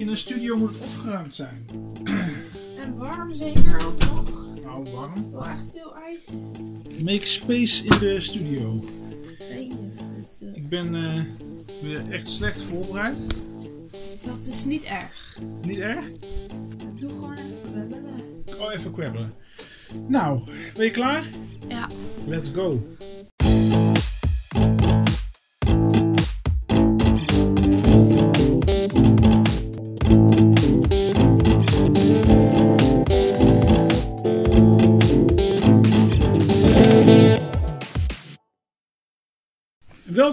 In een studio moet het opgeruimd zijn. En warm zeker ook nog. Nou, warm. Wel echt veel ijs. Make space in de studio. Ik ben eh, weer echt slecht voorbereid. dat is niet erg. Niet erg? Doe gewoon even kwebbelen. Oh, even kwebbelen. Nou, ben je klaar? Ja. Let's go.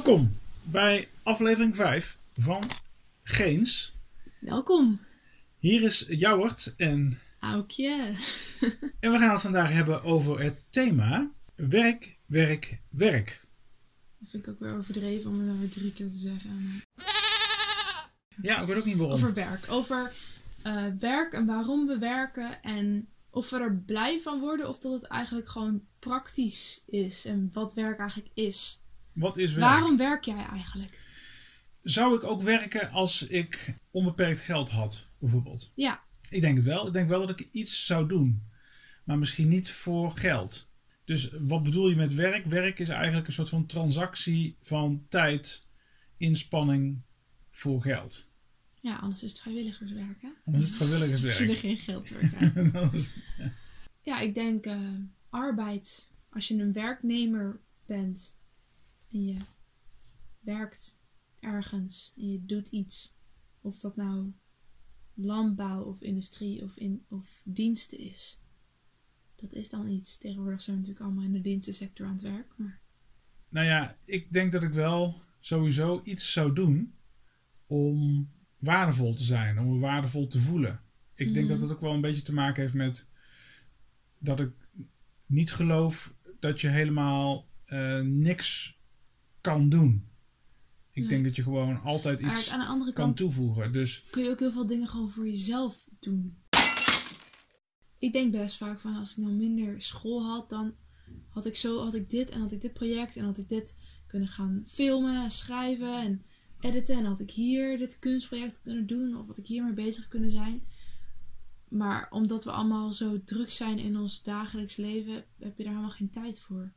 Welkom bij aflevering 5 van Geens. Welkom. Hier is Jouwert en, Aukje. en we gaan het vandaag hebben over het thema werk, werk, werk. Dat vind ik ook weer overdreven om het nou weer drie keer te zeggen. Ja, ik weet ook niet waarom. Over werk. Over eh, werk en waarom we werken. En of we er blij van worden. Of dat het eigenlijk gewoon praktisch is. En wat werk eigenlijk is. Wat is werk? Waarom werk jij eigenlijk? Zou ik ook werken als ik onbeperkt geld had, bijvoorbeeld? Ja. Ik denk het wel. Ik denk wel dat ik iets zou doen. Maar misschien niet voor geld. Dus wat bedoel je met werk? Werk is eigenlijk een soort van transactie van tijd, inspanning voor geld. Ja, anders is het vrijwilligerswerk hè? Anders is het Als je er vrijwilligerswerk. geen geld voor krijgt. Is- Ja, ik denk eh, arbeid. Als je een werknemer bent en je werkt ergens en je doet iets, of dat nou landbouw of industrie of, in, of diensten is, dat is dan iets. Tegenwoordig zijn we natuurlijk allemaal in de dienstensector aan het werk, maar Nou ja, ik denk dat ik wel sowieso iets zou doen om waardevol te zijn, om me waardevol te voelen. Ik denk Mhm. dat dat ook wel een beetje te maken heeft met dat ik niet geloof dat je helemaal eh, niks kan doen. Ik denk dat je gewoon altijd iets aan de andere kan kant toevoegen. Dus kun je ook heel veel dingen gewoon voor jezelf doen. Ik denk best vaak van als ik nou minder school had, dan had ik zo had ik dit en had ik dit project en had ik dit kunnen gaan filmen, schrijven en editen en had ik hier dit kunstproject kunnen doen of had ik hiermee bezig kunnen zijn. Maar omdat we allemaal zo druk zijn in ons dagelijks leven, heb je daar helemaal geen tijd voor.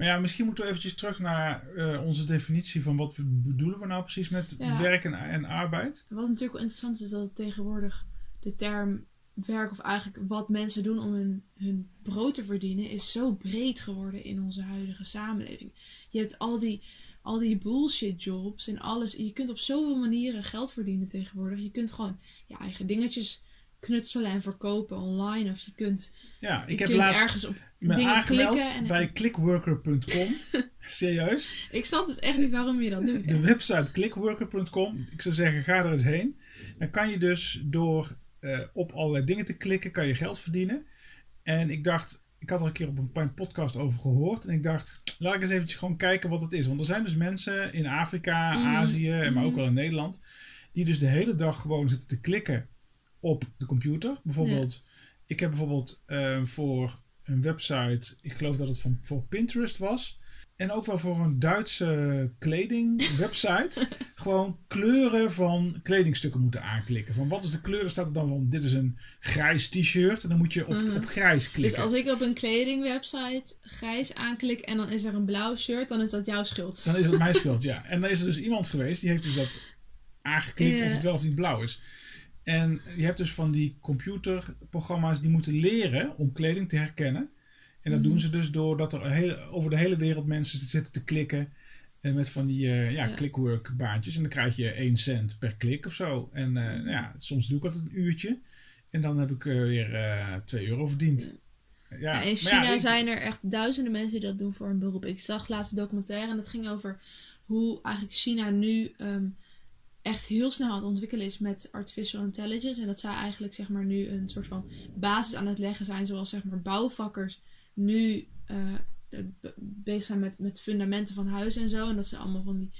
Maar ja, misschien moeten we eventjes terug naar eh, onze definitie van wat bedoelen we nou precies met Ja. werk en, en arbeid. Wat natuurlijk wel interessant is, is dat het tegenwoordig de term werk, of eigenlijk wat mensen doen om hun, hun brood te verdienen, is zo breed geworden in onze huidige samenleving. Je hebt al die, al die bullshit jobs en alles. Je kunt op zoveel manieren geld verdienen tegenwoordig. Je kunt gewoon je eigen dingetjes knutselen en verkopen online. Of je kunt, Ja, ik heb kunt laatst ergens op dingen klikken. En, bij clickworker.com. Serieus? Ik snap dus echt niet waarom je dat doet. De hè. website clickworker.com. Ik zou zeggen, ga er eens heen. Dan kan je dus door eh, op allerlei dingen te klikken, kan je geld verdienen. En ik dacht, ik had er een keer op een podcast over gehoord. En ik dacht, laat ik eens eventjes gewoon kijken wat het is. Want er zijn dus mensen in Afrika, Mhm. Azië, en maar ook Mhm. wel in Nederland. Die dus de hele dag gewoon zitten te klikken op de computer. Bijvoorbeeld, ik heb bijvoorbeeld eh, voor een website, ik geloof dat het van, voor Pinterest was. En ook wel voor een Duitse kledingwebsite. gewoon kleuren van kledingstukken moeten aanklikken. Van wat is de kleur? Dan staat er dan van dit is een grijs t-shirt. En dan moet je op, Mhm. op grijs Dus klikken. als ik op een kledingwebsite grijs aanklik en dan is er een blauw shirt, dan is dat jouw schuld. Dan is het mijn schuld, ja. En dan is er dus iemand geweest die heeft dus dat aangeklikt of het wel of niet blauw is. En je hebt dus van die computerprogramma's die moeten leren om kleding te herkennen. En dat Mhm. doen ze dus doordat er heel, over de hele wereld mensen zitten te klikken. En met van die eh, ja, Ja. clickwork baantjes. En dan krijg je 1 cent per klik of zo. En eh, nou ja, soms doe ik dat een uurtje. En dan heb ik eh, weer eh 2 euro verdiend. Ja. Ja, in China ja, ik- zijn er echt duizenden mensen die dat doen voor een beroep. Ik zag laatst een documentaire en dat ging over hoe eigenlijk China nu ehm, echt heel snel aan het ontwikkelen is met artificial intelligence. En dat zij eigenlijk zeg maar nu een soort van basis aan het leggen zijn, zoals zeg maar bouwvakkers nu eh, be- bezig zijn met, met fundamenten van huizen en zo. En dat ze allemaal van die,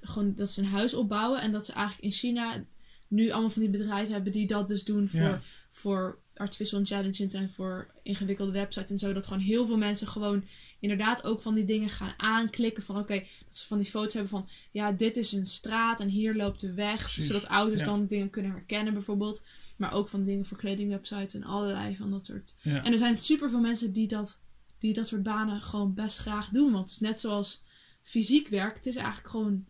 gewoon dat ze een huis opbouwen. En dat ze eigenlijk in China nu allemaal van die bedrijven hebben die dat dus doen voor, Ja. voor artificial intelligence en voor ingewikkelde websites en zo. Dat gewoon heel veel mensen gewoon inderdaad ook van die dingen gaan aanklikken. Van oké, dat ze van die foto's hebben van ja, dit is een straat en hier loopt de weg. Precies, Zodat ouders ja. dan dingen kunnen herkennen bijvoorbeeld. Maar ook van dingen voor kledingwebsites en allerlei van dat soort. Ja. En er zijn super veel mensen die dat, die dat soort banen gewoon best graag doen. Want het is net zoals fysiek werk. Het is eigenlijk gewoon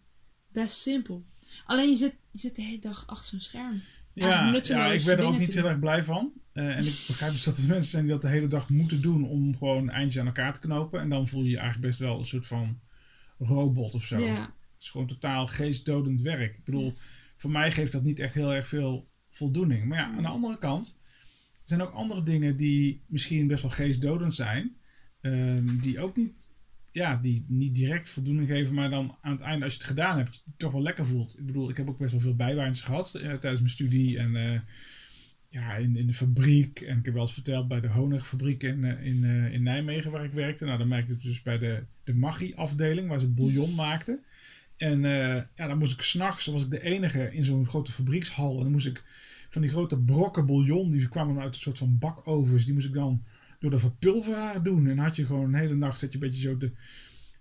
best simpel. Alleen je zit, je zit de hele dag achter zo'n scherm. Ja, ja, ik ben er ook niet heel erg blij van. Eh, en ik begrijp dus dat er mensen zijn die dat de hele dag moeten doen om gewoon eindjes aan elkaar te knopen. En dan voel je je eigenlijk best wel een soort van robot of zo. Ja, Het is gewoon totaal geestdodend werk. Ik bedoel, voor mij geeft dat niet echt heel erg veel voldoening. Maar ja, aan de andere kant er zijn ook andere dingen die misschien best wel geestdodend zijn. ehm, die ook niet, ja, die niet direct voldoening geven, maar dan aan het einde, als je het gedaan hebt, je toch wel lekker voelt. Ik bedoel, ik heb ook best wel veel bijbaantjes gehad eh, tijdens mijn studie en eh, ja, in, in de fabriek. En ik heb wel eens verteld bij de honigfabriek in, eh, in, in Nijmegen waar ik werkte. Nou, dan merkte ik dus bij de, de Maggi-afdeling waar ze bouillon maakten. En ja, dan moest ik s'nachts, was ik de enige in zo'n grote fabriekshal. En dan moest ik van die grote brokken bouillon, die kwamen uit een soort van bakovens, die moest ik dan door de verpulveraar doen. En had je gewoon een hele nacht, zat je een beetje zo te,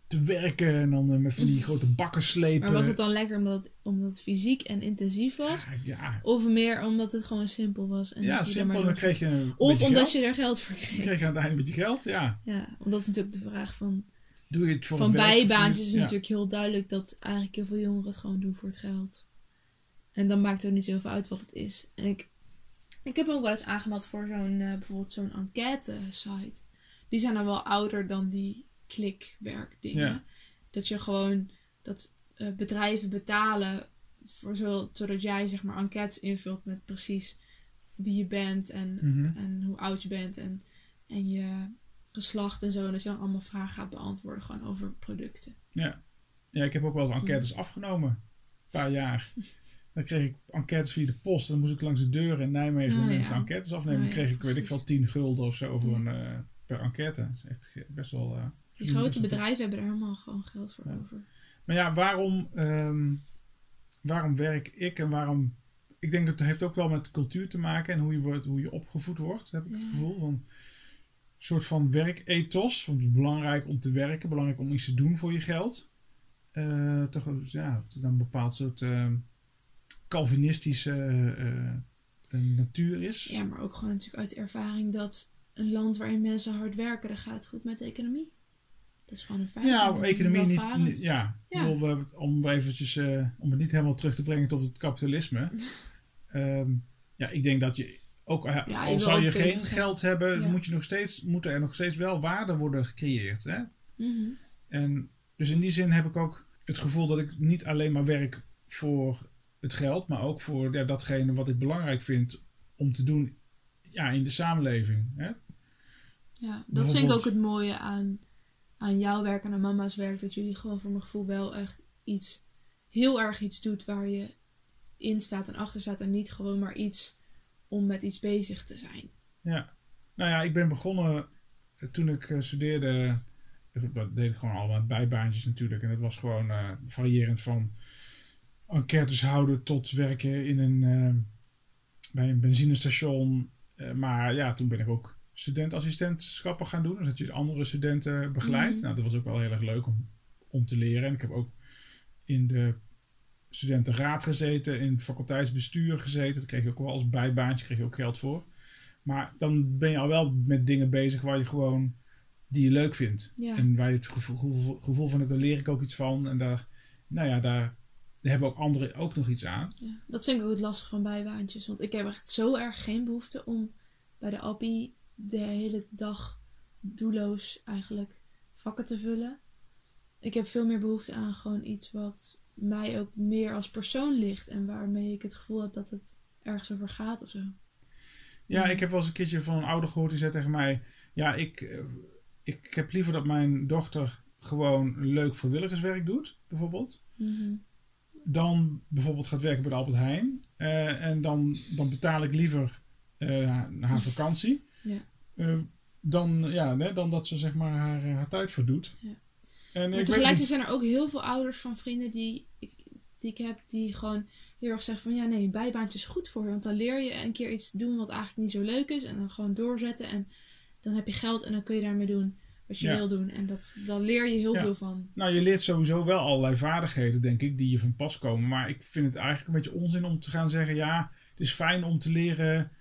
te werken en dan eh, met van die grote bakken slepen. maar was het dan lekker omdat het, omdat het fysiek en intensief was? Ja, ja, Of meer omdat het gewoon simpel was? En ja dat simpel. Dan kreeg je een Of omdat geld. je er geld voor Dan kreeg. kreeg je aan het einde een beetje geld, ja. Ja, want dat is natuurlijk de vraag van... Doe je het voor van bijbaantjes is? Ja. natuurlijk heel duidelijk dat eigenlijk heel veel jongeren het gewoon doen voor het geld. En dan maakt het ook niet zoveel uit wat het is. En ik, ik heb ook wel eens aangemeld voor zo'n, eh, bijvoorbeeld zo'n enquête site. Die zijn dan wel ouder dan die klikwerkdingen. Ja. Dat je gewoon, dat eh, bedrijven betalen voor zo, zodat jij zeg maar enquêtes invult met precies wie je bent en, Mhm. en hoe oud je bent en, en je geslacht en zo. En dat je dan allemaal vragen gaat beantwoorden gewoon over producten. Ja, ik heb ook wel eens enquêtes afgenomen. Een paar jaar. Dan kreeg ik enquêtes via de post. Dan moest ik langs de deur in Nijmegen Oh, ja. mensen enquêtes afnemen. Oh, Dan kreeg ik, weet ik veel, 10 gulden of zo voor een, eh, per enquête. Dat is echt best wel... eh, Die grote wel bedrijven hebben er helemaal gewoon geld voor Ja. over. Maar ja, waarom, ehm, waarom werk ik en waarom... Ik denk dat het heeft ook wel met cultuur te maken en hoe je, wordt, hoe je opgevoed wordt, heb ik het gevoel. Van, een soort van werkethos. Want het is belangrijk om te werken, belangrijk om iets te doen voor je geld. Eh, toch ja, dan een bepaald soort ehm, Calvinistische eh, eh, natuur is. Ja, maar ook gewoon natuurlijk uit ervaring dat een land waarin mensen hard werken, dan gaat het goed met de economie. Dat is gewoon een feit. Ja, En economie niet, ja. Ja. bedoel, we- om eventjes, eh, om het niet helemaal terug te brengen tot het kapitalisme. Ehm, ja, ik denk dat je ook, eh, je al wil zou je geen geld hebben, Ja. moet je nog steeds, moeten er nog steeds wel waarde worden gecreëerd. Hè? Mhm. En dus in die zin heb ik ook het gevoel dat ik niet alleen maar werk voor het geld, maar ook voor ja, datgene wat ik belangrijk vind om te doen ja, in de samenleving. Hè? Ja, dat vind ik ook het mooie aan, aan jouw werk en aan mama's werk. Dat jullie gewoon voor mijn gevoel wel echt iets, heel erg iets doet waar je in staat en achter staat. En niet gewoon maar iets om met iets bezig te zijn. Ja, nou ja, ik ben begonnen eh, toen ik eh, studeerde. Dat deed ik gewoon allemaal bijbaantjes natuurlijk. En dat was gewoon eh, variërend van enquêtes houden tot werken in een, eh, bij een benzinestation. Eh, maar ja, toen ben ik ook studentassistentschappen gaan doen. Dus dat je andere studenten begeleidt. Mhm. Nou, dat was ook wel heel erg leuk om, om te leren. En ik heb ook in de studentenraad gezeten, in het faculteitsbestuur gezeten. Daar kreeg je ook wel als bijbaantje, kreeg je ook geld voor. Maar dan ben je al wel met dingen bezig waar je gewoon die je leuk vindt. Ja. En waar je het gevoel, gevoel, gevoel van hebt, daar leer ik ook iets van. En daar, nou ja, daar, daar hebben ook anderen ook nog iets aan. Ja, dat vind ik ook het lastig van bijbaantjes. Want ik heb echt zo erg geen behoefte om bij de appie de hele dag doelloos eigenlijk vakken te vullen. Ik heb veel meer behoefte aan gewoon iets wat mij ook meer als persoon ligt. En waarmee ik het gevoel heb dat het ergens over gaat of zo. Ja, ik heb wel eens een keertje van een ouder gehoord die zei tegen mij: Ja, ik, eh, ik heb liever dat mijn dochter gewoon leuk vrijwilligerswerk doet, bijvoorbeeld. Mhm. Dan bijvoorbeeld gaat werken bij de Albert Heijn. Eh, en dan, dan betaal ik liever eh, haar, haar vakantie. Ja. Eh, dan, ja, hè, dan dat ze zeg maar haar, haar tijd verdoet. Ja. En Maar tegelijkertijd zijn er ook heel veel ouders van vrienden die ik, die ik heb, die gewoon heel erg zeg van ja, nee, bijbaantje is goed voor je. Want dan leer je een keer iets doen wat eigenlijk niet zo leuk is. En dan gewoon doorzetten. En dan heb je geld en dan kun je daarmee doen wat je Ja. wil doen. En dat, dan leer je heel Ja. veel van. Nou, je leert sowieso wel allerlei vaardigheden, denk ik, die je van pas komen. Maar ik vind het eigenlijk een beetje onzin om te gaan zeggen: ja, het is fijn om te leren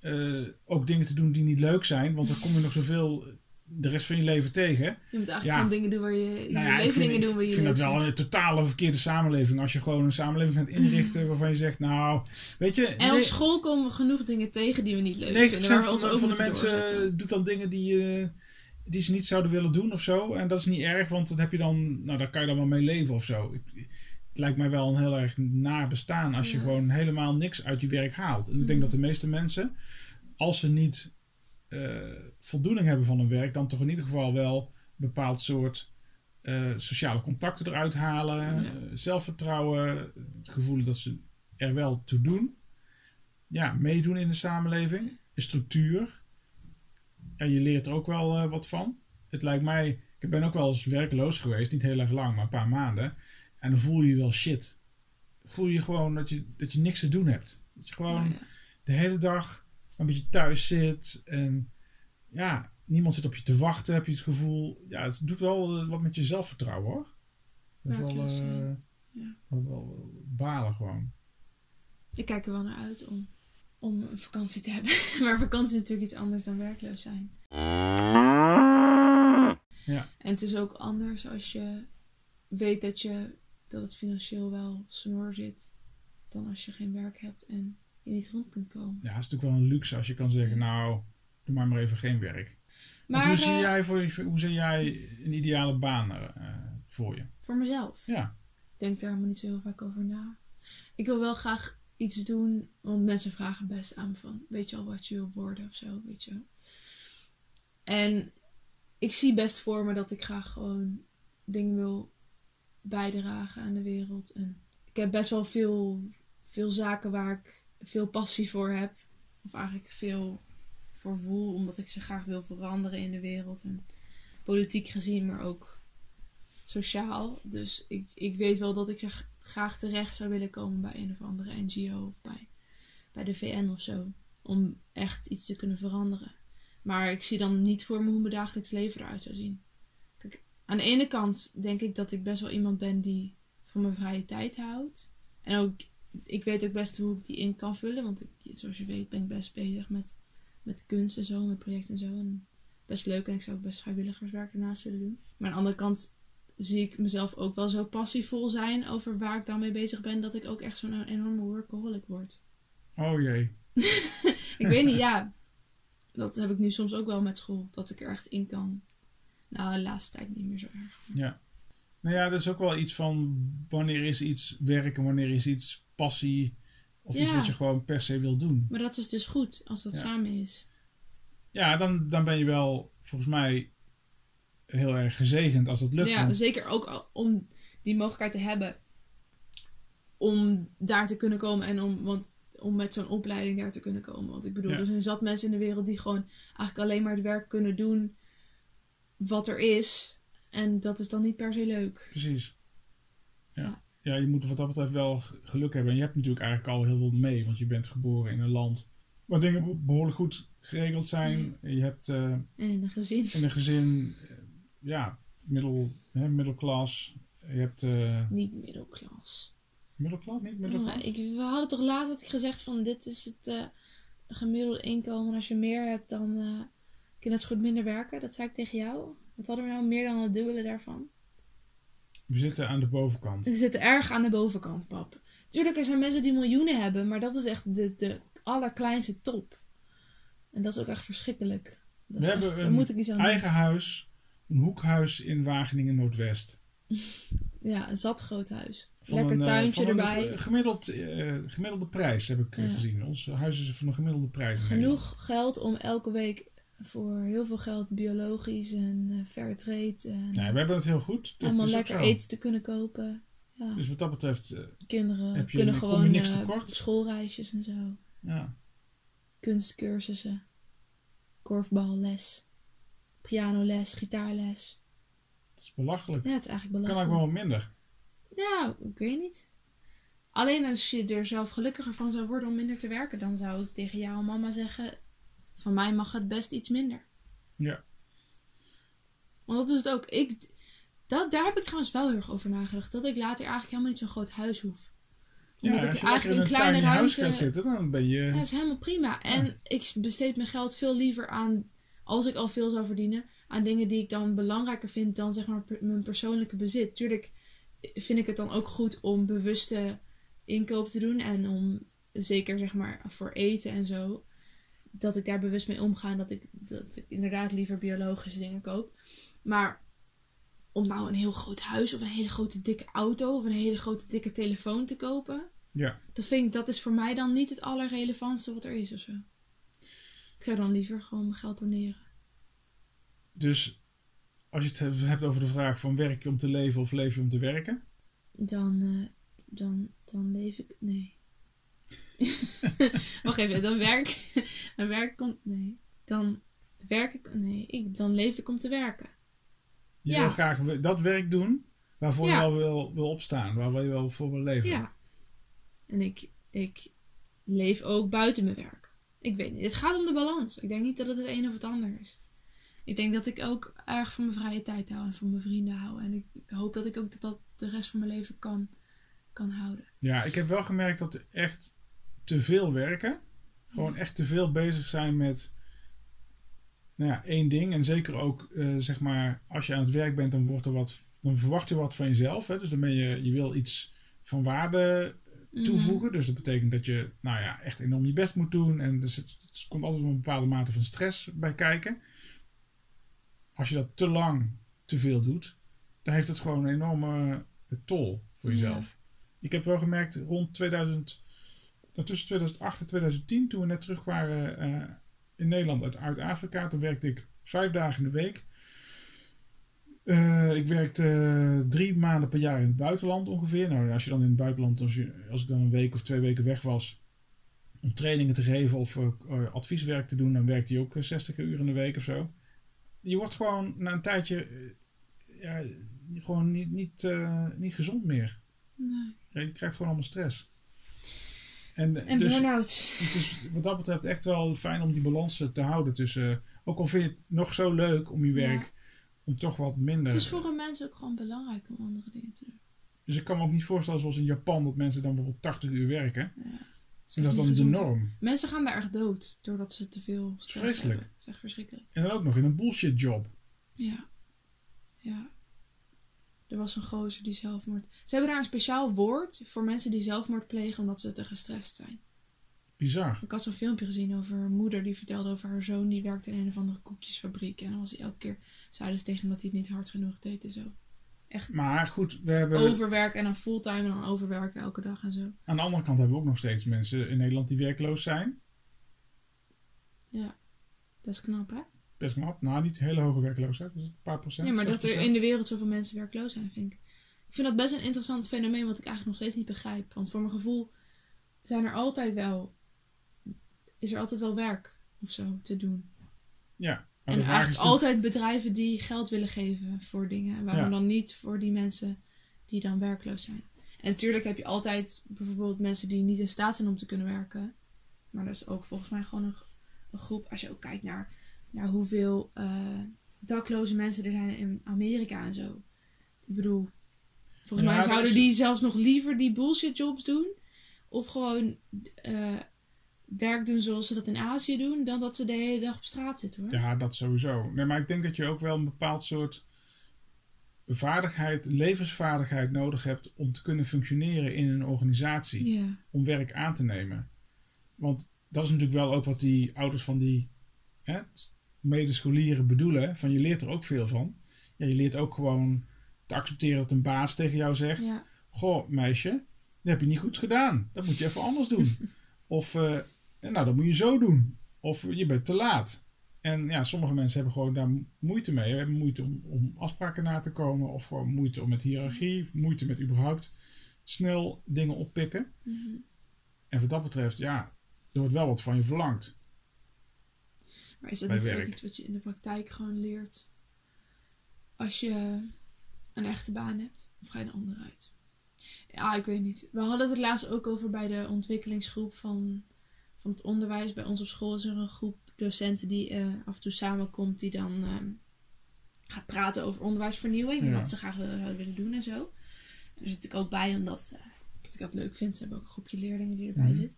eh, ook dingen te doen die niet leuk zijn. Want dan kom je nog zoveel de rest van je leven tegen. Je moet eigenlijk Ja. gewoon dingen doen waar je, je Nou ja, ik leven vind, dingen ik doen waar je vind dat wel een totale verkeerde samenleving. Als je gewoon een samenleving gaat inrichten waarvan je zegt, nou, weet je, En op school komen we genoeg dingen tegen die we niet leuk 90% vinden. Waar we van, van de mensen doorzetten. doet dan dingen die, eh, die ze niet zouden willen doen of zo. En dat is niet erg, want dat heb je dan, nou, daar kan je dan wel mee leven of zo. Ik, het lijkt mij wel een heel erg naar bestaan als je Ja. gewoon helemaal niks uit je werk haalt. En ik denk Mhm. dat de meeste mensen, als ze niet eh, voldoening hebben van hun werk, dan toch in ieder geval wel een bepaald soort eh, sociale contacten eruit halen, Ja. eh, zelfvertrouwen, het gevoel dat ze er wel toe doen. Ja, meedoen in de samenleving, een structuur. En je leert er ook wel eh, wat van. Het lijkt mij, ik ben ook wel eens werkeloos geweest, niet heel erg lang, maar een paar maanden. En dan voel je je wel shit. Voel je gewoon dat je, dat je niks te doen hebt. Dat je gewoon Ja, ja. de hele dag een beetje thuis zit en ja, niemand zit op je te wachten, heb je het gevoel. Ja, het doet wel eh, wat met je zelfvertrouwen hoor. Dat is wel, Werkloos eh. Ja. wel, wel balen gewoon. Ik kijk er wel naar uit om, om een vakantie te hebben. maar vakantie is natuurlijk iets anders dan werkloos zijn. Ja. En het is ook anders als je weet dat, je, dat het financieel wel snor zit. Dan als je geen werk hebt en je niet rond kunt komen. Ja, het is natuurlijk wel een luxe als je kan zeggen, nou, doe maar maar even geen werk. Maar hoe, zie eh, jij voor, hoe zie jij een ideale baan eh, voor je? voor mezelf. Ja, Ik denk daar helemaal niet zo heel vaak over na. Ik wil wel graag iets doen, want mensen vragen best aan me van, weet je al wat je wil worden of zo, weet je. En ik zie best voor me dat ik graag gewoon dingen wil bijdragen aan de wereld. En ik heb best wel veel, veel zaken waar ik veel passie voor heb. Of eigenlijk veel voor voel, omdat ik ze graag wil veranderen in de wereld. En politiek gezien, maar ook sociaal. Dus ik, ik weet wel dat ik zeg, graag terecht zou willen komen bij een of andere NGO of bij, bij de VN of zo. Om echt iets te kunnen veranderen. Maar ik zie dan niet voor me hoe mijn dagelijks leven eruit zou zien. Kijk, aan de ene kant denk ik dat ik best wel iemand ben die van mijn vrije tijd houdt. En ook, ik weet ook best hoe ik die in kan vullen. Want ik, zoals je weet ben ik best bezig met, met kunst en zo, met projecten en zo. En best leuk en ik zou ook best vrijwilligerswerk ernaast willen doen. Maar aan de andere kant zie ik mezelf ook wel zo passievol zijn over waar ik dan mee bezig ben, dat ik ook echt zo'n enorme workaholic word. oh jee. Ik weet niet, ja. Dat heb ik nu soms ook wel met school, dat ik er echt in kan. Nou, de laatste tijd niet meer zo erg. Ja. Nou ja, dat is ook wel iets van wanneer is iets werk en wanneer is iets passie of iets wat je gewoon per se wil doen. Maar dat is dus goed, als dat Ja. samen is. Ja, dan, dan ben je wel volgens mij heel erg gezegend als dat lukt. ja, zeker ook om die mogelijkheid te hebben. Om daar te kunnen komen en om, want, om met zo'n opleiding daar te kunnen komen. Want ik bedoel, Ja. er zijn zat mensen in de wereld die gewoon eigenlijk alleen maar het werk kunnen doen wat er is. En dat is dan niet per se leuk. Precies. Ja. Ja. ja, je moet wat dat betreft wel geluk hebben. En je hebt natuurlijk eigenlijk al heel veel mee, want je bent geboren in een land waar dingen be- behoorlijk goed geregeld zijn. Je hebt En in een gezin. in een gezin, ja, middel, hè, middelklas. Je hebt eh Niet middelklas. middelklas, niet middelklas? Ik, we hadden toch laatst had ik gezegd van dit is het eh, gemiddelde inkomen. Als je meer hebt dan eh kun je net zo goed minder werken. Dat zei ik tegen jou. Wat hadden we nou meer dan het dubbele daarvan? We zitten aan de bovenkant. Ze zitten erg aan de bovenkant, pap. Tuurlijk, er zijn mensen die miljoenen hebben, maar dat is echt de, de allerkleinste top. En dat is ook echt verschrikkelijk. Dat We hebben echt, een moet ik iets aan doen. Eigen huis, een hoekhuis in Wageningen Noordwest. Ja, een zat groot huis. Van Lekker een, eh, tuintje van erbij. ge- Gemiddeld, eh, gemiddelde prijs heb ik eh, Ja. gezien. Ons huis is van een gemiddelde prijs. Genoeg geld om elke week voor heel veel geld biologisch en eh fair trade en Nee, we hebben het heel goed. Dat allemaal lekker eten te kunnen kopen. Ja, Dus wat dat betreft, kinderen heb je- kunnen je gewoon niks tekort? schoolreisjes en zo. ja. Kunstcursussen, korfballes, pianoles, gitaarles. Het is belachelijk. Ja, het is eigenlijk Kan ook belachelijk. wel wat minder. Nou, ik weet niet. Alleen als je er zelf gelukkiger van zou worden om minder te werken, dan zou ik tegen jou en mama zeggen: van mij mag het best iets minder. Ja. Want dat is het ook. Ik, dat, daar heb ik trouwens wel heel erg over nagedacht. Dat ik later eigenlijk helemaal niet zo'n groot huis hoef. Ja, Omdat als ik eigenlijk in een een kleine ruimte. gaat zitten, dan ben je... Ja, dat is helemaal prima. En ik besteed mijn geld veel liever aan, als ik al veel zou verdienen, aan dingen die ik dan belangrijker vind dan zeg maar mijn persoonlijke bezit. Tuurlijk vind ik het dan ook goed om bewuste inkoop te doen en om zeker zeg maar voor eten en zo, dat ik daar bewust mee omga en dat ik, dat ik inderdaad liever biologische dingen koop. Maar om nou een heel groot huis of een hele grote dikke auto of een hele grote dikke telefoon te kopen, Ja. dat, vind ik, dat is voor mij dan niet het allerrelevantste wat er is of zo. Ik zou dan liever gewoon mijn geld doneren. Dus als je het hebt over de vraag van werk je om te leven of leef je om te werken? Dan, eh, dan, dan leef ik. Nee. Wacht even, dan werk, dan werk ik om. Nee. Dan werk ik. Nee, ik, dan leef ik om te werken. Je Ja. wil graag dat werk doen waarvoor Ja. je wel wil, wil opstaan, waar je wel voor wil leven. Ja. En ik, ik leef ook buiten mijn werk. Ik weet niet. Het gaat om de balans. Ik denk niet dat het het een of het ander is. Ik denk dat ik ook erg van mijn vrije tijd hou en van mijn vrienden hou. En ik hoop dat ik ook dat, dat de rest van mijn leven kan, kan houden. Ja, ik heb wel gemerkt dat echt te veel werken, gewoon echt te veel bezig zijn met nou ja, één ding. En zeker ook, eh, zeg maar, als je aan het werk bent, dan, wordt er wat, dan verwacht je wat van jezelf. Hè? Dus dan ben je, je wil iets van waarde toevoegen. Dus dat betekent dat je nou ja, echt enorm je best moet doen. En dus het, het komt altijd een bepaalde mate van stress bij kijken. Als je dat te lang te veel doet, dan heeft het gewoon een enorme eh, tol voor Ja. jezelf. Ik heb wel gemerkt rond 2000, nou, tussen 2008 en 2010, toen we net terug waren eh, in Nederland uit, uit Afrika, toen werkte ik vijf dagen in de week. Eh, ik werkte eh, drie maanden per jaar in het buitenland ongeveer. Nou, als je dan in het buitenland, als, je, als ik dan een week of twee weken weg was om trainingen te geven of eh, advieswerk te doen, dan werkte je ook eh, 60 uur in de week of zo. Je wordt gewoon na een tijdje ja, gewoon niet, niet, niet gezond meer. Nee. Ja, je krijgt gewoon allemaal stress. En, En dus, burn-out. het is wat dat betreft echt wel fijn om die balans te houden tussen. ook al vind je het nog zo leuk om je Ja. Om toch wat minder. Het is voor een mens ook gewoon belangrijk om andere dingen te doen. Dus ik kan me ook niet voorstellen zoals in Japan dat mensen dan bijvoorbeeld 80 uur werken. Ja. En dat is dan de norm. Mensen gaan daar echt dood doordat ze te veel stress Vreselijk. hebben. Is echt verschrikkelijk. En dan ook nog in een bullshit job. Ja. Ja. Er was een gozer die zelfmoord... Ze hebben daar een speciaal woord voor mensen die zelfmoord plegen omdat ze te gestrest zijn. Bizar. Ik had zo'n filmpje gezien over een moeder die vertelde over haar zoon die werkte in een of andere koekjesfabriek. En dan was hij elke keer, zeiden ze tegen hem dat hij het niet hard genoeg deed en zo. Echt Maar goed, we hebben, overwerken en dan fulltime en dan overwerken elke dag en zo. aan de andere kant hebben we ook nog steeds mensen in Nederland die werkloos zijn. Best knap, hè? Best knap. Nou, niet hele hoge werkloosheid. Dus een paar procent. Ja, maar dat er 6%. in de wereld zoveel mensen werkloos zijn, vind ik. Ik vind dat best een interessant fenomeen wat ik eigenlijk nog steeds niet begrijp. Want voor mijn gevoel zijn er altijd wel... Is er altijd wel werk of zo te doen. Ja. en eigenlijk altijd bedrijven die geld willen geven voor dingen. Waarom Ja. dan niet voor die mensen die dan werkloos zijn? En natuurlijk heb je altijd bijvoorbeeld mensen die niet in staat zijn om te kunnen werken. Maar dat is ook volgens mij gewoon een, een groep. Als je ook kijkt naar, naar hoeveel eh, dakloze mensen er zijn in Amerika en zo. Ik bedoel, volgens Ja, mij zouden is- die zelfs nog liever die bullshit jobs doen. Of gewoon eh, werk doen zoals ze dat in Azië doen. Dan dat ze de hele dag op straat zitten hoor. Ja, dat sowieso. Nee, maar ik denk dat je ook wel een bepaald soort vaardigheid, levensvaardigheid nodig hebt om te kunnen functioneren in een organisatie. Om werk aan te nemen. Want dat is natuurlijk wel ook wat die ouders van die hè, medescholieren bedoelen. Van je leert er ook veel van. Ja, je leert ook gewoon te accepteren dat een baas tegen jou zegt. Goh, meisje, dat heb je niet goed gedaan. Dat moet je even anders doen. Of, eh, nou, dat moet je zo doen. Of je bent te laat. En ja, sommige mensen hebben gewoon daar moeite mee. Hebben moeite om, om afspraken na te komen. Of gewoon moeite om met hiërarchie. Moeite met überhaupt snel dingen oppikken. Mhm. En wat dat betreft, ja, er wordt wel wat van je verlangd. Maar is dat niet werk. iets wat je in de praktijk gewoon leert? Als je een echte baan hebt, of ga je een andere uit? Ja, ik weet niet. We hadden het laatst ook over bij de ontwikkelingsgroep van, van het onderwijs. Bij ons op school is er een groep docenten die eh, af en toe samenkomt, die dan ehm, gaat praten over onderwijsvernieuwing. En Ja. wat ze graag zouden willen doen en zo. Daar zit ik ook bij, omdat eh, ik dat leuk vind. Ze hebben ook een groepje leerlingen die erbij Mhm. zit.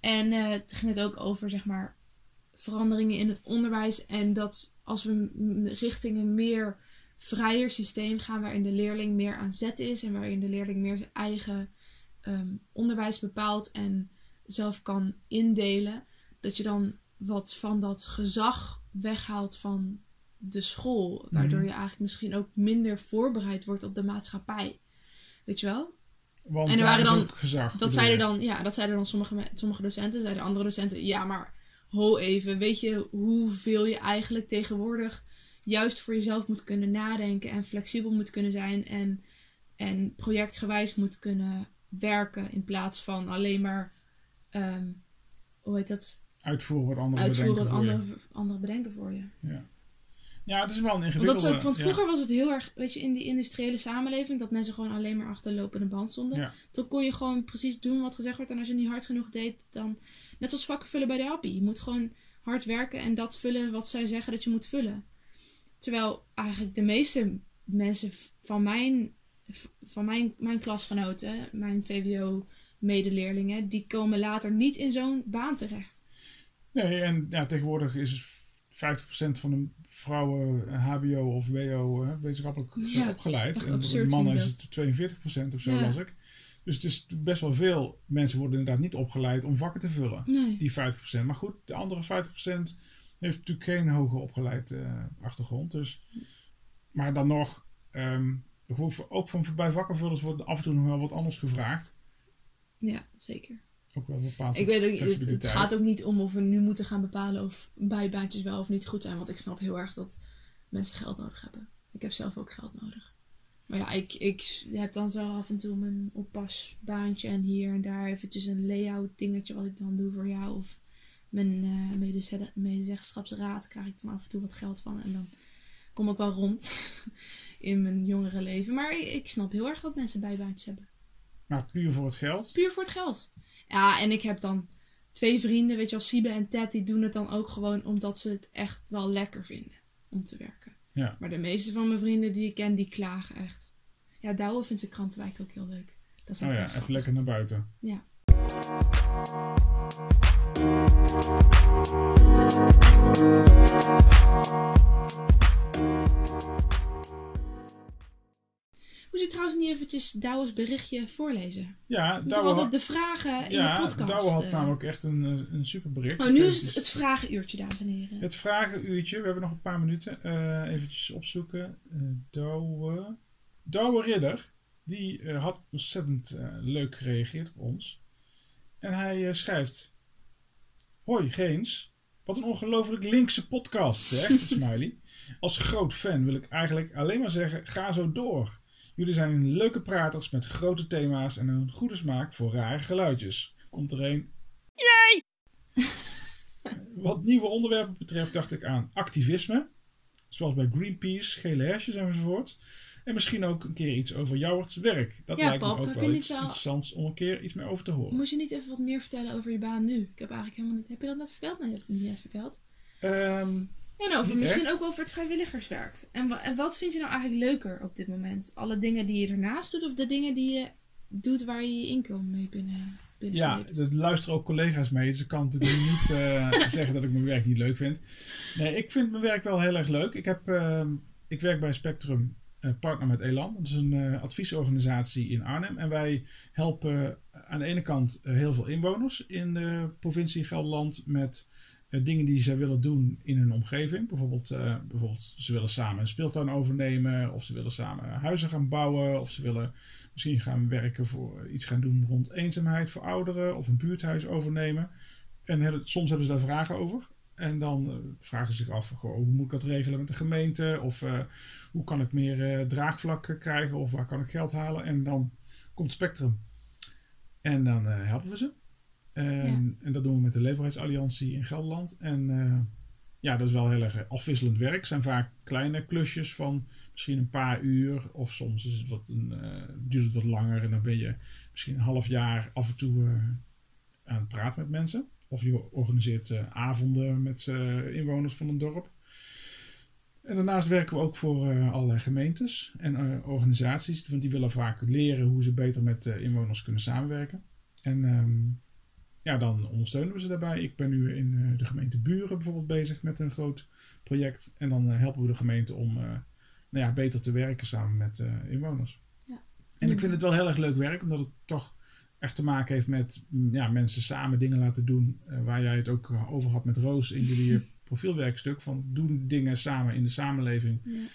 En eh, toen ging het ook over, zeg maar, veranderingen in het onderwijs. En dat als we richting een meer vrijer systeem gaan, waarin de leerling meer aan zet is en waarin de leerling meer zijn eigen ehm, onderwijs bepaalt en zelf kan indelen, dat je dan wat van dat gezag weghaalt van de school, waardoor Mhm. je eigenlijk misschien ook minder voorbereid wordt op de maatschappij. Weet je wel? Want En er waren dan- gezag. Dat zeiden dan, ja, dat zeiden dan sommige, sommige docenten. Zeiden andere docenten, ja, maar ho even. Weet je hoeveel je eigenlijk tegenwoordig juist voor jezelf moet kunnen nadenken en flexibel moet kunnen zijn en, en projectgewijs moet kunnen werken in plaats van alleen maar, ehm, hoe heet dat, Uitvoeren wat anderen uitvoeren wat bedenken voor anderen, anderen bedenken voor je. je. Ja, het is wel een Want, ingewikkelde... ook, want ja. vroeger was het heel erg, weet je, in die industriële samenleving, dat mensen gewoon alleen maar achter de lopende band stonden. Ja. Toen kon je gewoon precies doen wat gezegd werd. En als je niet hard genoeg deed, dan. Net als vakken vullen bij de appie. Je moet gewoon hard werken en dat vullen wat zij zeggen dat je moet vullen. Terwijl eigenlijk de meeste mensen van mijn, van mijn, mijn klasgenoten, mijn VWO-medeleerlingen, die komen later niet in zo'n baan terecht. Nee, en ja, tegenwoordig is 50% van de vrouwen eh, HBO of WO eh, wetenschappelijk Ja, opgeleid. En voor de mannen is het 42% of zo, Ja. las ik. Dus het is best wel veel mensen worden inderdaad niet opgeleid om vakken te vullen. Nee. Die 50%. Maar goed, de andere 50% heeft natuurlijk geen hoger opgeleid eh, achtergrond. Dus, maar dan nog, voor- ook van bij vakkenvullers wordt af en toe nog wel wat anders gevraagd. Ja, zeker. Ook wel bepaald. Ik weet ook, het, gaat ook niet om of we nu moeten gaan bepalen of bijbaantjes wel of niet goed zijn. Want ik snap heel erg dat mensen geld nodig hebben. Ik heb zelf ook geld nodig. Maar ja, ik, ik heb dan zo af en toe mijn oppasbaantje en hier en daar eventjes een layout dingetje wat ik dan doe voor jou. Of mijn medezeg- medezeggenschapsraad krijg ik dan af en toe wat geld van. En dan kom ik wel rond in mijn jongere leven. Maar ik, ik snap heel erg dat mensen bijbaantjes hebben. Maar puur voor het geld. Puur voor het geld. Ja, en ik heb dan twee vrienden, weet je wel, Siebe en Ted, die doen het dan ook gewoon omdat ze het echt wel lekker vinden om te werken. Ja. Maar de meeste van mijn vrienden die ik ken, die klagen echt. Ja, Douwe vindt zijn krantenwijk ook heel leuk. Dat is ook Oh ja, even schattig. lekker naar buiten. Ja. Eventjes Douwe's berichtje voorlezen? Ja, Douwe, altijd de vragen in ja, de podcast. Douwe had eh. namelijk echt een, eh, een super bericht. Oh, nu is het het vragenuurtje, dames en heren. Het vragenuurtje, we hebben nog een paar minuten. Eh eventjes opzoeken. Eh Douwe. Douwe Ridder, die had ontzettend leuk gereageerd op ons. En hij schrijft: Hoi Geens, wat een ongelooflijk linkse podcast, zeg. Smiley. Als groot fan wil ik eigenlijk alleen maar zeggen: ga zo door. Jullie zijn leuke praters met grote thema's en een goede smaak voor rare geluidjes. Komt er een. Wat nieuwe onderwerpen betreft dacht ik aan activisme. Zoals bij Greenpeace, gele hesjes enzovoort. En misschien ook een keer iets over Jouwerts werk. Dat Ja, lijkt Pap, me ook wel iets interessants om een keer iets meer over te horen. Moet je niet even wat meer vertellen over je baan nu? Ik heb eigenlijk helemaal niet... Heb je dat net verteld? Nee, heb ik niet net verteld. Ehm, Ja, nou, over, Niet misschien echt. ook wel over het vrijwilligerswerk. En, wa- en wat vind je nou eigenlijk leuker op dit moment? Alle dingen die je ernaast doet of de dingen die je doet waar je je inkomen mee binnen, binnen ja, er luisteren ook collega's mee. Dus ik kan natuurlijk niet eh, zeggen dat ik mijn werk niet leuk vind. Nee, ik vind mijn werk wel heel erg leuk. Ik, heb, ehm, ik werk bij Spectrum, eh, partner met Elan. Dat is een eh, adviesorganisatie in Arnhem. En wij helpen aan de ene kant heel veel inwoners in de provincie Gelderland met dingen die ze willen doen in hun omgeving. Bijvoorbeeld, eh, bijvoorbeeld, ze willen samen een speeltuin overnemen, of ze willen samen huizen gaan bouwen, of ze willen misschien gaan werken voor iets gaan doen rond eenzaamheid voor ouderen, of een buurthuis overnemen. En soms hebben ze daar vragen over. En dan eh, vragen ze zich af, goh, hoe moet ik dat regelen met de gemeente? Of eh, hoe kan ik meer eh, draagvlak eh, krijgen? Of waar kan ik geld halen? En dan komt Spectrum. En dan eh, helpen we ze. En, en dat doen we met de Leefbaarheidsalliantie in Gelderland. En eh, ja, dat is wel heel erg afwisselend werk. Het zijn vaak kleine klusjes van misschien een paar uur. Of soms is het wat een, eh, duurt het wat langer. En dan ben je misschien een half jaar af en toe eh, aan het praten met mensen. Of je organiseert eh, avonden met eh, inwoners van een dorp. En daarnaast werken we ook voor eh, allerlei gemeentes en eh, organisaties. Want die willen vaak leren hoe ze beter met eh, inwoners kunnen samenwerken. En ehm, ja, dan ondersteunen we ze daarbij. Ik ben nu in eh, de gemeente Buren bijvoorbeeld bezig met een groot project. En dan eh, helpen we de gemeente om eh, nou ja, beter te werken samen met inwoners. Ja. En ik vind het wel heel erg leuk werk, omdat het toch echt te maken heeft met mm, ja, mensen samen dingen laten doen. waar jij het ook over had met Roos in jullie profielwerkstuk. Van doen dingen samen in de samenleving. Ja.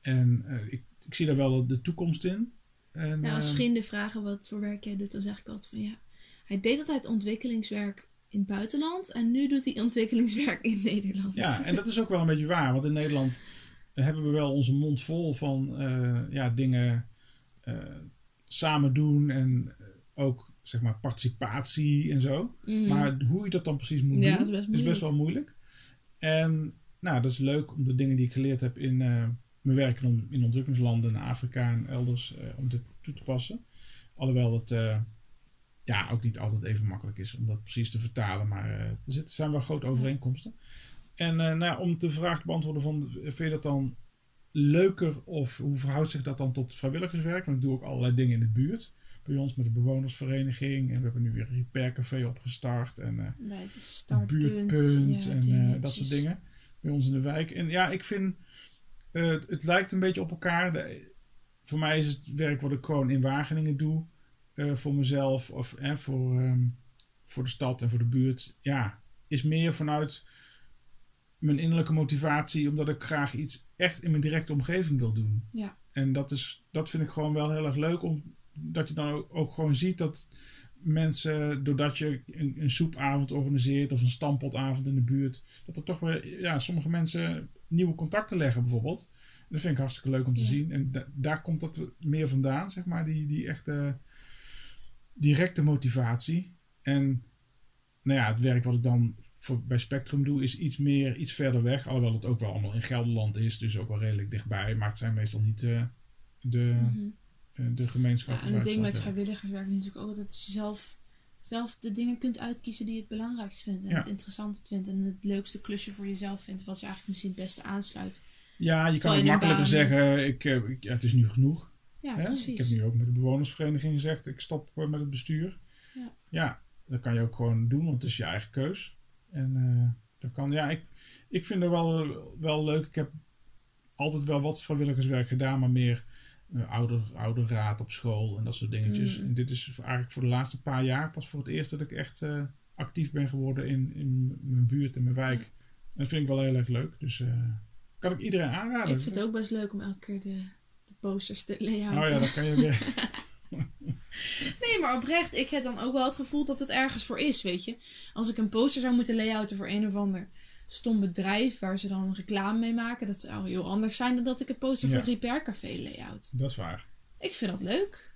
En ik, ik zie daar wel de toekomst in. En, als vrienden vragen wat voor werk jij doet, dan zeg ik altijd van ja, hij deed altijd ontwikkelingswerk in het buitenland en nu doet hij ontwikkelingswerk in Nederland. Ja, en dat is ook wel een beetje waar. Want in Nederland hebben we wel onze mond vol van eh, ja, dingen eh, samen doen. En eh, ook zeg maar participatie en zo. Mhm. Maar hoe je dat dan precies moet Ja, doen, dat is best is best wel moeilijk. En nou, dat is leuk om de dingen die ik geleerd heb in eh, mijn werk in, in ontwikkelingslanden, in Afrika en elders, eh, om dit toe te passen. Alhoewel eh, ja, ook niet altijd even makkelijk is om dat precies te vertalen, maar eh, er zitten, zijn wel grote overeenkomsten. En eh, nou, ja, om de vraag te beantwoorden van, vind je dat dan leuker of hoe verhoudt zich dat dan tot vrijwilligerswerk? Want ik doe ook allerlei dingen in de buurt. Bij ons met de bewonersvereniging en we hebben nu weer een repaircafé opgestart en het een buurtpunt ja, en dat soort dingen bij ons in de wijk. En ja, ik vind het, het lijkt een beetje op elkaar. De- voor mij is het werk wat ik gewoon in Wageningen doe, eh, voor mezelf of eh, voor, ehm, voor de stad en voor de buurt, ja, is meer vanuit mijn innerlijke motivatie, omdat ik graag iets echt in mijn directe omgeving wil doen. Ja. En dat, is, dat vind ik gewoon wel heel erg leuk, omdat je dan ook, ook gewoon ziet dat mensen, doordat je een, een soepavond organiseert of een stampotavond in de buurt, dat er toch wel, ja, sommige mensen nieuwe contacten leggen bijvoorbeeld. Dat vind ik hartstikke leuk om te Ja. zien. En da- daar komt dat meer vandaan, zeg maar, die, die echte directe motivatie. En nou ja, het werk wat ik dan voor, bij Spectrum doe, is iets meer, iets verder weg. Alhoewel het ook wel allemaal in Gelderland is, dus ook wel redelijk dichtbij. Maar het zijn meestal niet eh, de, eh, de gemeenschappen. Ja, en het ding met vrijwilligerswerk is natuurlijk ook dat je zelf, zelf de dingen kunt uitkiezen die je het belangrijkst vindt. En Ja. het interessant vindt. En het leukste klusje voor jezelf vindt. Wat je eigenlijk misschien het beste aansluit. Ja, je kan Terwijl een makkelijker baan- zeggen, ik, eh, ik, ja, het is nu genoeg. Ja, Hè? precies. Ik heb nu ook met de bewonersvereniging gezegd, ik stop eh, met het bestuur. Ja. ja, dat kan je ook gewoon doen, want het is je eigen keus. En eh, dat kan, ja, ik, ik vind het wel, wel leuk. Ik heb altijd wel wat vrijwilligerswerk gedaan, maar meer eh, ouder, ouderraad op school en dat soort dingetjes. Mm. En dit is eigenlijk voor de laatste paar jaar pas voor het eerst dat ik echt actief ben geworden in, in mijn buurt en mijn wijk. En dat vind ik wel heel erg leuk. Dus kan ik iedereen aanraden. Ik vind het ook best leuk om elke keer de posters te layouten. Oh ja, dan kan je weer. Nee, maar oprecht, ik heb dan ook wel het gevoel dat het ergens voor is, weet je. Als ik een poster zou moeten layouten voor een of ander stom bedrijf waar ze dan reclame mee maken, dat zou heel anders zijn dan dat ik een poster Ja. voor het Repair Café layout. Dat is waar. Ik vind dat leuk.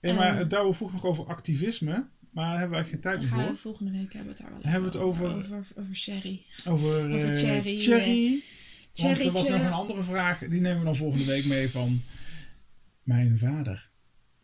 Hey, maar Ehm. het Douwe vroeg nog over activisme. Maar daar hebben we eigenlijk geen tijd meer gaan we voor. volgende week hebben we het daar wel Hebben we het over- over, over Sherry. Over, Over eh, Thierry, Thierry. Want er was nog een andere vraag. Die nemen we dan volgende week mee van mijn vader.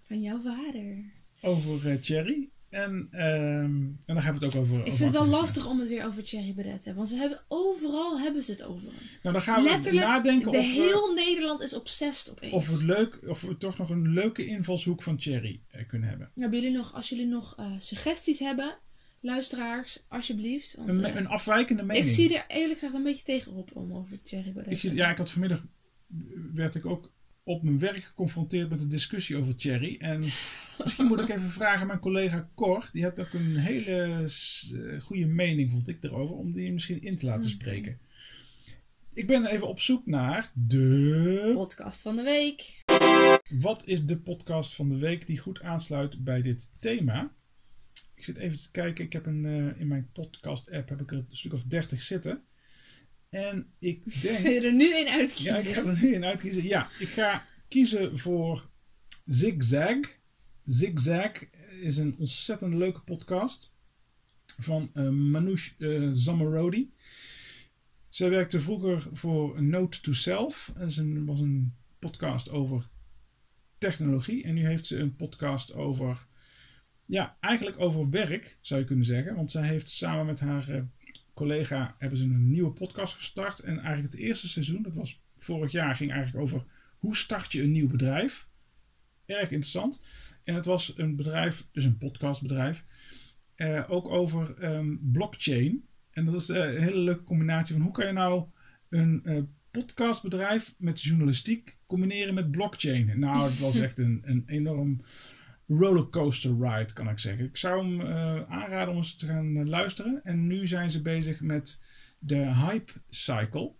Van jouw vader. Over eh, Thierry. En, ehm, en dan hebben we het ook over Ik over vind het wel lastig om het weer over Thierry Beret te hebben. Want ze hebben, overal hebben ze het over hem. Nou, dan gaan we Letterlijk, nadenken de of, we, heel Nederland is obsessed opeens. of, we het leuk, of we toch nog een leuke invalshoek van Thierry eh, kunnen hebben. Hebben jullie nog, als jullie nog eh, suggesties hebben, luisteraars, alsjeblieft. Want, Een, eh, een afwijkende mening. ik zie er eerlijk gezegd een beetje tegenop om over Thierry Baudet Ik zie, ja, ik had vanmiddag werd ik ook op mijn werk geconfronteerd met een discussie over Thierry. En misschien moet ik even vragen aan mijn collega Cor. Die had ook een hele eh, goede mening, vond ik, erover. Om die misschien in te laten Oké. spreken. Ik ben even op zoek naar de... Podcast van de week. Wat is de podcast van de week die goed aansluit bij dit thema? Ik zit even te kijken. Ik heb een, eh, in mijn podcast app heb ik er een stuk of 30 zitten. En ik denk... Kun je er nu één uitkiezen? Ja, ik ga er nu in uitkiezen. Ja, ik ga kiezen voor Zigzag. Zigzag is een ontzettend leuke podcast van eh Manoush eh Zamarodi. Zij werkte vroeger voor Note to Self. Dat een- was een podcast over technologie. En nu heeft ze een podcast over, ja, eigenlijk over werk, zou je kunnen zeggen. Want zij heeft samen met haar eh, collega hebben ze een nieuwe podcast gestart. En eigenlijk het eerste seizoen, dat was vorig jaar, ging eigenlijk over hoe start je een nieuw bedrijf. Erg interessant. En het was een bedrijf, dus een podcastbedrijf, eh, ook over ehm, blockchain. En dat is eh, een hele leuke combinatie van hoe kan je nou een eh, podcastbedrijf met journalistiek combineren met blockchain. Nou, het was echt een, een enorm rollercoaster ride, kan ik zeggen. Ik zou hem eh, aanraden om eens te gaan eh, luisteren. En nu zijn ze bezig met de hype cycle.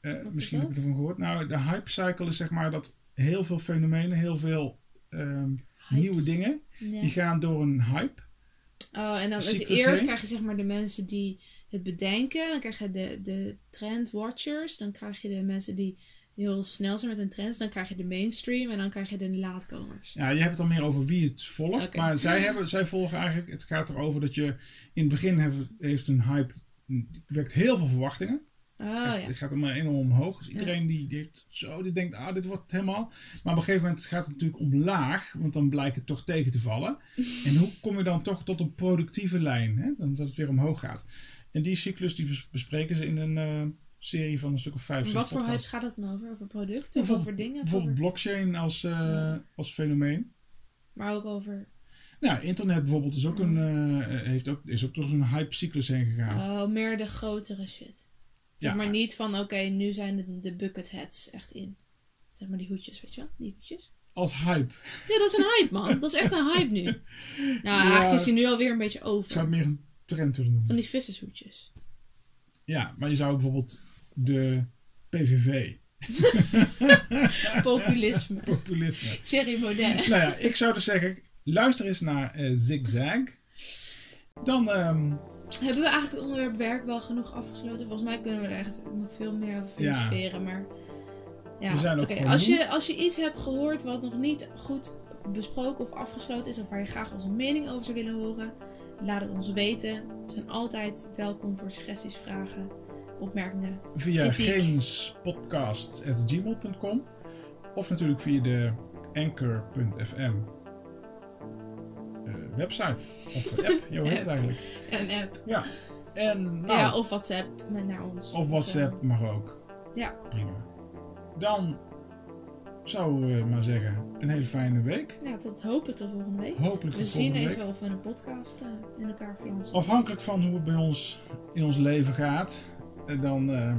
Eh, is misschien heb je ervan gehoord. Nou, de hype cycle is zeg maar dat heel veel fenomenen, heel veel ehm, nieuwe dingen, Ja. die gaan door een hype. Oh, en dan is cyclus eerst heen. krijg je zeg maar de mensen die het bedenken. Dan krijg je de, de trend watchers. Dan krijg je de mensen die heel snel zijn met hun trends. Dan krijg je de mainstream. En dan krijg je de laatkomers. Ja, je hebt het dan meer over wie het volgt. Maar zij, hebben, zij volgen eigenlijk, het gaat erover dat je in het begin heeft, heeft een hype, wekt heel veel verwachtingen. Oh ja. Het gaat allemaal enorm omhoog. Dus iedereen die, die heeft zo, die denkt, ah, dit wordt helemaal. Maar op een gegeven moment gaat het natuurlijk omlaag, want dan blijkt het toch tegen te vallen. en hoe kom je dan toch tot een productieve lijn? Hè? Dan dat het weer omhoog gaat. En die cyclus die bes- bespreken ze in een eh, serie van een stuk of vijf, Wat voor hypes podcasts. gaat het dan over? Over producten of over dingen? Bijvoorbeeld over- blockchain als, eh, Ja. als fenomeen. Maar ook over... Nou, internet bijvoorbeeld is ook, een, eh, heeft ook, is ook door zo'n hype-cyclus heen gegaan. Oh, meer de grotere shit. Zeg Ja. maar niet van, oké, nu zijn de, de bucket hats echt in. Zeg maar die hoedjes, weet je wel? Die hoedjes. Als hype. Ja, dat is een hype, man. Dat is echt een hype nu. Nou, eigenlijk is hij nu alweer een beetje Ik zou het over. meer een trend willen noemen. Van die vissershoedjes. Ja, maar je zou bijvoorbeeld de PVV, Populisme. populisme. Thierry Baudet. nou ja, ik zou dus zeggen, luister eens naar eh, Zigzag. Dan, ehm, Hebben we eigenlijk het onderwerp werk wel genoeg afgesloten? Volgens mij kunnen we er echt nog veel meer over Ja. maar... Ja, gewoon Als, je, als je iets hebt gehoord wat nog niet goed besproken of afgesloten is, of waar je graag onze mening over zou willen horen, laat het ons weten. We zijn altijd welkom voor suggesties, vragen, opmerkingen. via geenspodcast.gmail.com of natuurlijk via de anchor.fm eh, website of app. Hoe heet het eigenlijk? Een app. Ja. En, nou, Ja, of WhatsApp met naar ons. Of WhatsApp mag ook. Ja. Prima. Dan zou ik maar zeggen, een hele fijne week. Ja, tot hopelijk tot volgende week. Hopelijk We zien even week. of we een podcast eh, in elkaar flansen. Afhankelijk van hoe het bij ons in ons leven gaat, eh, dan eh,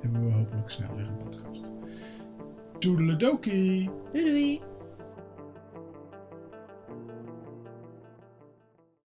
hebben we hopelijk snel weer een podcast. Toedeledokie! Doei doei!